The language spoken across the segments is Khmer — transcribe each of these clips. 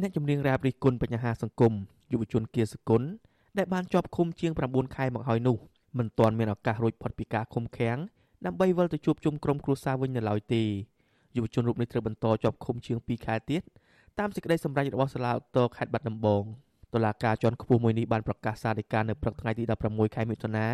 អ្នកចម្រៀងរ៉ាបរិះគន់បញ្ហាសង្គមយុវជនគៀសគុណដែលបានជាប់ឃុំជាង9ខែមកហើយនោះមិនទាន់មានឱកាសរួចផុតពីការឃុំឃាំងដើម្បីវិលទៅជួបជុំក្រុមគ្រួសារវិញនៅឡើយទេយុវជនរូបនេះត្រូវបន្តជាប់ឃុំជាង2ខែទៀតតាមសេចក្តីសម្រេចរបស់សាលាឧទ្ធរខេត្តបាត់ដំបងតុលាការជាន់ខ្ពស់មួយនេះបានប្រកាសសាលដីកានៅព្រឹកថ្ងៃទី16ខែមិថុនា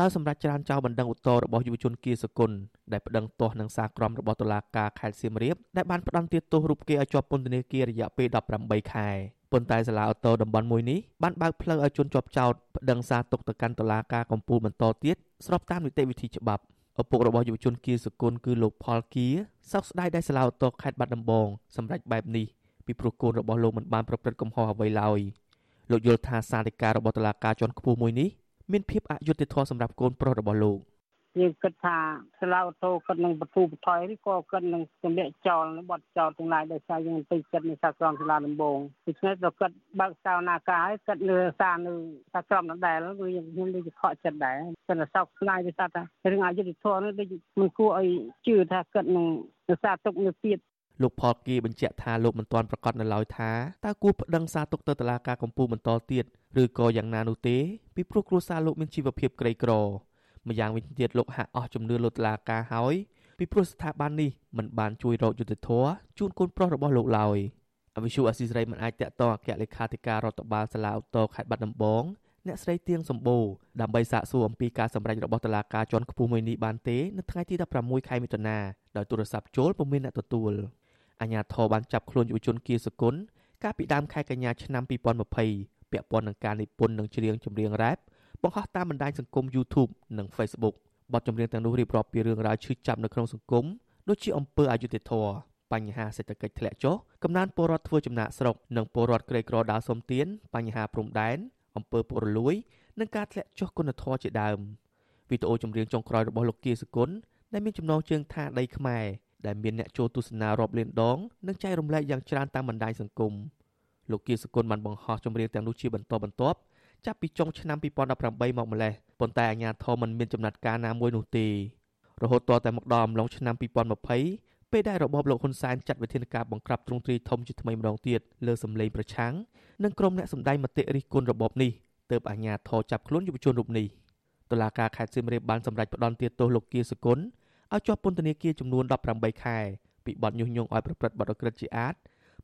ដោយសម្រាប់ចរានចោលបណ្ដឹងឧទ្ធររបស់យុវជនគៀសគុណដែលប្តឹងទាស់នឹងសារក្រមរបស់តុលាការខេត្តសៀមរាបដែលបានផ្តន្ទាទោសរូបគេឲ្យជាប់ពន្ធនាគាររយៈពេល18ខែប៉ុន្តែសាលាឧទ្ធរតំបន់មួយនេះបានបើកផ្លូវឲ្យជនជាប់ចោតប្តឹងសារទុកទៅកាន់តុលាការកំពូលបន្តទៀតស្របតាមនីតិវិធីច្បាប់ឪពុករបស់យុវជនគៀសគុណគឺលោកផលគៀសោកស្ដាយដែលសាលាឧទ្ធរខេត្តបាត់ដំបងសម្រេចបែបនេះពីព្រោះកូនរបស់លោកមិនបានប្រព្រឹត្តកំហុសអ្វីឡើយលោកយល់ថាសាលដីការបស់តុលាការជាន់ខ្ពស់មួយនេះ មានភាពអយុត្តិធម៌សម្រាប់កូនប្រុសរបស់លោកយើងគិតថាស្លាវតោគិតនឹងបទូបថយឬក៏គិតនឹងសម្ភារចោលបត់ចោលទាំងឡាយដោយសារយើងទៅគិតនៅសាក្រមសាលាដំបងដូច្នេះទៅគិតបើកសាវនាការឲ្យគិតលើសារនៅសាក្រមដដែលគឺយើងខ្ញុំដូចខកចិត្តដែរតែសោកស្ដាយដោយសារថារឿងអយុត្តិធម៌នេះដូចមិនគួរឲ្យជឿថាគិតនឹងសារទុកនៅទៀតលោកផលគីបញ្ជាក់ថាលោកមិនទាន់ប្រកាសនៅឡើយថាតើគួរប្តឹងសារទុកទៅតុលាការកំពូលបន្តទៀត ឬក៏យ៉ាងណានោះទេពីព្រោះគ្រួសារលោកមានជីវភាពក្រីក្រ ម្យ៉ាងវិញទៀតលោកហាក់អស់ជំនឿលើតុលាការហើយពីព្រោះស្ថាប័ននេះមិនបានជួយរកយុត្តិធម៌ជូនកូនប្រុសរបស់លោកឡើយអវិសុអស៊ីសេរីមិនអាចតាក់ទងអគ្គលេខាធិការរដ្ឋបាលសាលាឧទ្ធរខេត្តបាត់ដំបងអ្នកស្រីទៀងសម្បូរដើម្បីសាកសួរអំពីការសម្រេចរបស់តុលាការជាន់ខ្ពស់មួយនេះបានទេនៅថ្ងៃទី16ខែមិថុនាដោយទូរស័ព្ទចូលពុំមានអ្នកទទួលអាជ្ញាធរបានចាប់ខ្លួនយុវជនគៀសគុណកាលពីដើមខែកញ្ញាឆ្នាំ2020 ពាក់ព័ន្ធនឹងការនិពន្ធនិងច្រៀងចម្រៀងរ៉េបបង្ហោះតាមបណ្ដាញសង្គម YouTube និង Facebook បទចម្រៀងទាំងនោះរៀបរាប់ពីរឿងរ៉ាវឈឺចាប់នៅក្នុងសង្គមដូចជាអំពើអយុត្តិធម៌បញ្ហាសេដ្ឋកិច្ចធ្លាក់ចុះកំណើនពលរដ្ឋធ្វើចំណាកស្រុកនិងពលរដ្ឋក្រីក្រដើរសុំទានបញ្ហាព្រំដែនអំពើពុករលួយនិងការធ្លាក់ចុះគុណធម៌ជាដើមវីដេអូចម្រៀងចុងក្រោយរបស់លោកគៀសគុណដែលមានចំណងជើងថាដីខ្មែរដែលមានអ្នកចូលទស្សនារាប់លានដងនិងចែករំលែកយ៉ាងច្រើនតាមបណ្ដាញសង្គម លោកគៀសគុណបានបង្ហោះចម្រៀងទាំងនោះជាបន្តបន្ទាប់ចាប់ពីចុងឆ្នាំ2018មកម្លេះប៉ុន្តែអាជ្ញាធរមិនមានចំណាត់ការណាមួយនោះទេរហូតតតែមកដល់អំឡុងឆ្នាំ2020ពេលដែលរបបលោកហ៊ុនសែនចាត់វិធានការបង្ក្រាបទ្រង់ទ្រាយធំជាថ្មីម្ដងទៀតលើសម្លេងប្រឆាំងនិងក្រុមអ្នកសម្ដែងមតិរិះគន់របបនេះទើបអាជ្ញាធរចាប់ខ្លួនយុវជនរូបនេះតុលាការខេត្តសៀមរាបបានសម្រេចផ្តន្ទាទោសលោកគៀសគុណឲ្យជាប់ពន្ធនាគារចំនួន18ខែពីបទញុះញង់ឲ្យប្រព្រឹត្តបទអក្រិតជាអាត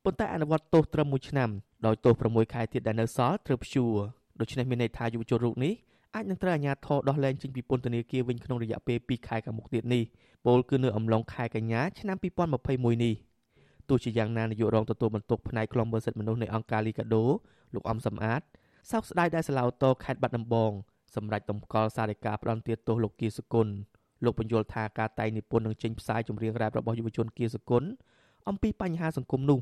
ប៉ុន្តែអនុវត្តទោសត្រឹម1ឆ្នាំដោយទោស6ខែទៀតដែលនៅសល់ត្រូវព្យួរដូច្នេះមានន័យថាយុវជនរូបនេះអាចនឹងត្រូវអាជ្ញាធរដោះលែងចេញពីពន្ធនាគារវិញក្នុងរយៈពេល2ខែខាងមុខទៀតនេះពលគឺនៅអំឡុងខែកញ្ញាឆ្នាំ2021នេះទោះជាយ៉ាងណានាយករងទទួលបន្ទុកផ្នែកខ្លំមើលសិទ្ធិមនុស្សនៃអង្គការលីកាដូលោកអំសំអាតសោកស្ដាយដែលសាឡាវតោខេត្តបាត់ដំបងសម្រាប់តម្កល់សារដីកាផ្ដន្ទាទោសលោកគៀសគុណលោកបញ្យល់ថាការតែងនិពន្ធនឹងចេញផ្សាយចម្រៀងរ៉េបរបស់យុវជនគៀសគុណអំពីបញ្ហាសង្គមនោះ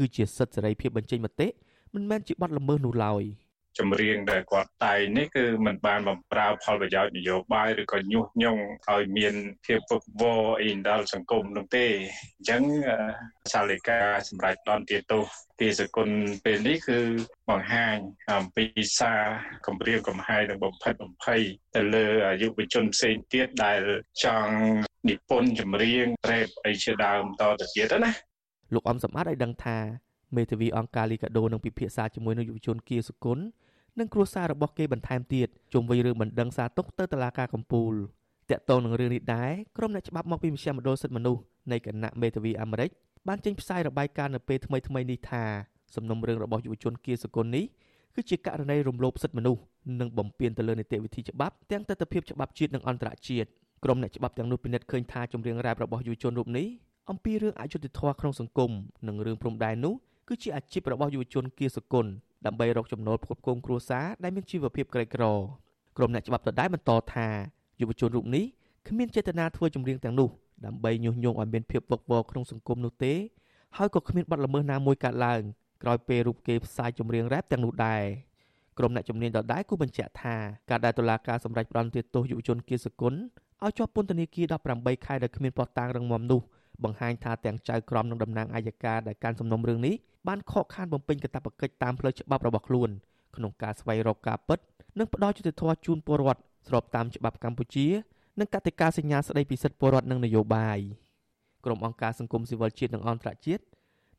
គឺជាសិទ្ធិសេរីភាពបញ្ចេញមតិមិនមែនជាបទល្មើសនោះឡើយ។ចម្រៀងដែលគាត់តែងនេះគឺมันបានបំប្រើផលប្រយោជន៍នយោបាយឬក៏ញុះញង់ឲ្យមានភាពវឹកវរអីដល់សង្គមនោះទេអញ្ចឹងសាលិកាសម្រាប់ដនទាទោសគេសគុណពេលនេះគឺបង្ហាញអំពីសារគម្រាមកំហែងនិងបំផិតបំភ័យទៅលើយុវជនផ្សេងទៀតដែលចង់និពន្ធចម្រៀងរ៉េបអីជាដើមតទៅទៀតណា លោកអំសម្បត្តិឲ្យដឹងថាមេធាវីអង្គការលីកាដូនឹងពិភាក្សាជាមួយនឹងយុវជនគៀសុគន្ធនិងគ្រួសាររបស់គេបន្ថែមទៀតជុំវិញរឿងបណ្ដឹងសារទុកទៅតុលាការកំពូលតាក់ទងនឹងរឿងនេះដែរក្រុមអ្នកច្បាប់មកពីមជ្ឈមណ្ឌលសិទ្ធិមនុស្សនៃគណៈមេធាវីអាមេរិកបានចេញផ្សាយរបាយការណ៍នៅពេលថ្មីៗនេះថាសំណុំរឿងរបស់យុវជនគៀសគុណនេះគឺជាករណីរំលោភសិទ្ធិមនុស្សនិងបំពានទៅលើនីតិវិធីច្បាប់ទាំងទស្សនវិជ្ជាច្បាប់ជាតិនិងអន្តរជាតិក្រុមអ្នកច្បាប់ទាំងនោះពិនិត្យឃើញថាចម្រៀងរ៉េបរបស់យុវជនរូបនេះ អំពីរឿងអយុត្តិធម៌ក្នុងសង្គមនិងរឿងព្រំដែននោះគឺជាអាជីពរបស់យុវជនគៀសគុណដើម្បីរកចំណូលផ្គត់ផ្គង់គ្រួសារដែលមានជីវភាពក្រីក្រក្រុមអ្នកច្បាប់ដដែលបន្តថាយុវជនរូបនេះគ្មានចេតនាធ្វើចម្រៀងទាំងនោះដើម្បីញុះញង់ឲ្យមានភាពវឹកវរក្នុងសង្គមនោះទេហើយក៏គ្មានបទល្មើសណាមួយកើតឡើងក្រោយពេលរូបគេផ្សាយចម្រៀងរ៉េបទាំងនោះដែរក្រុមអ្នកជំនាញដដែលគូបញ្ជាក់ថាការដែលតុលាការសម្រេចផ្តន្ទាទោសយុវជនគៀសគុណឲ្យជាប់ពន្ធនាគារ18ខែដោយគ្មានភស្តុតាងរឹងមាំនោះ បង្ហាញថាទាំងចៅក្រមនិងតំណាងអាយកាដែលកាន់សំណុំរឿងនេះបានខកខានបំពេញកាតព្វកិច្ចតាមផ្លូវច្បាប់របស់ខ្លួនក្នុងការស្វែងរកការពិតនិងផ្ដល់យុត្តិធម៌ជូនពលរដ្ឋស្របតាមច្បាប់កម្ពុជានិងកតិកាសញ្ញាស្តីពីសិទ្ធិពលរដ្ឋនិងនយោបាយក្រុមអង្គការសង្គមស៊ីវិលជាតិនិងអន្តរជាតិ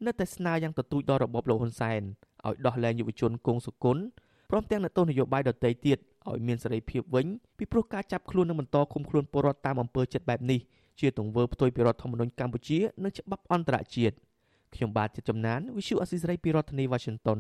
នៅតែស្នើយ៉ាងទទូចដល់របបលោកហ៊ុនសែនឲ្យដោះលែងយុវជនគង់សុគន្ធព្រមទាំងអ្នកទោសនយោបាយដទៃទៀតឲ្យមានសេរីភាពវិញពីព្រោះការចាប់ខ្លួននិងបន្តឃុំខ្លួនពលរដ្ឋតាមអំពើចិត្តបែបនេះ ជាទង្វើផ្ទុយពីរដ្ឋធម្មនុញ្ញកម្ពុជា និងច្បាប់អន្តរជាតិខ្ញុំបាទជាចំណាន Visual Assisray ពីរដ្ឋធានី Washington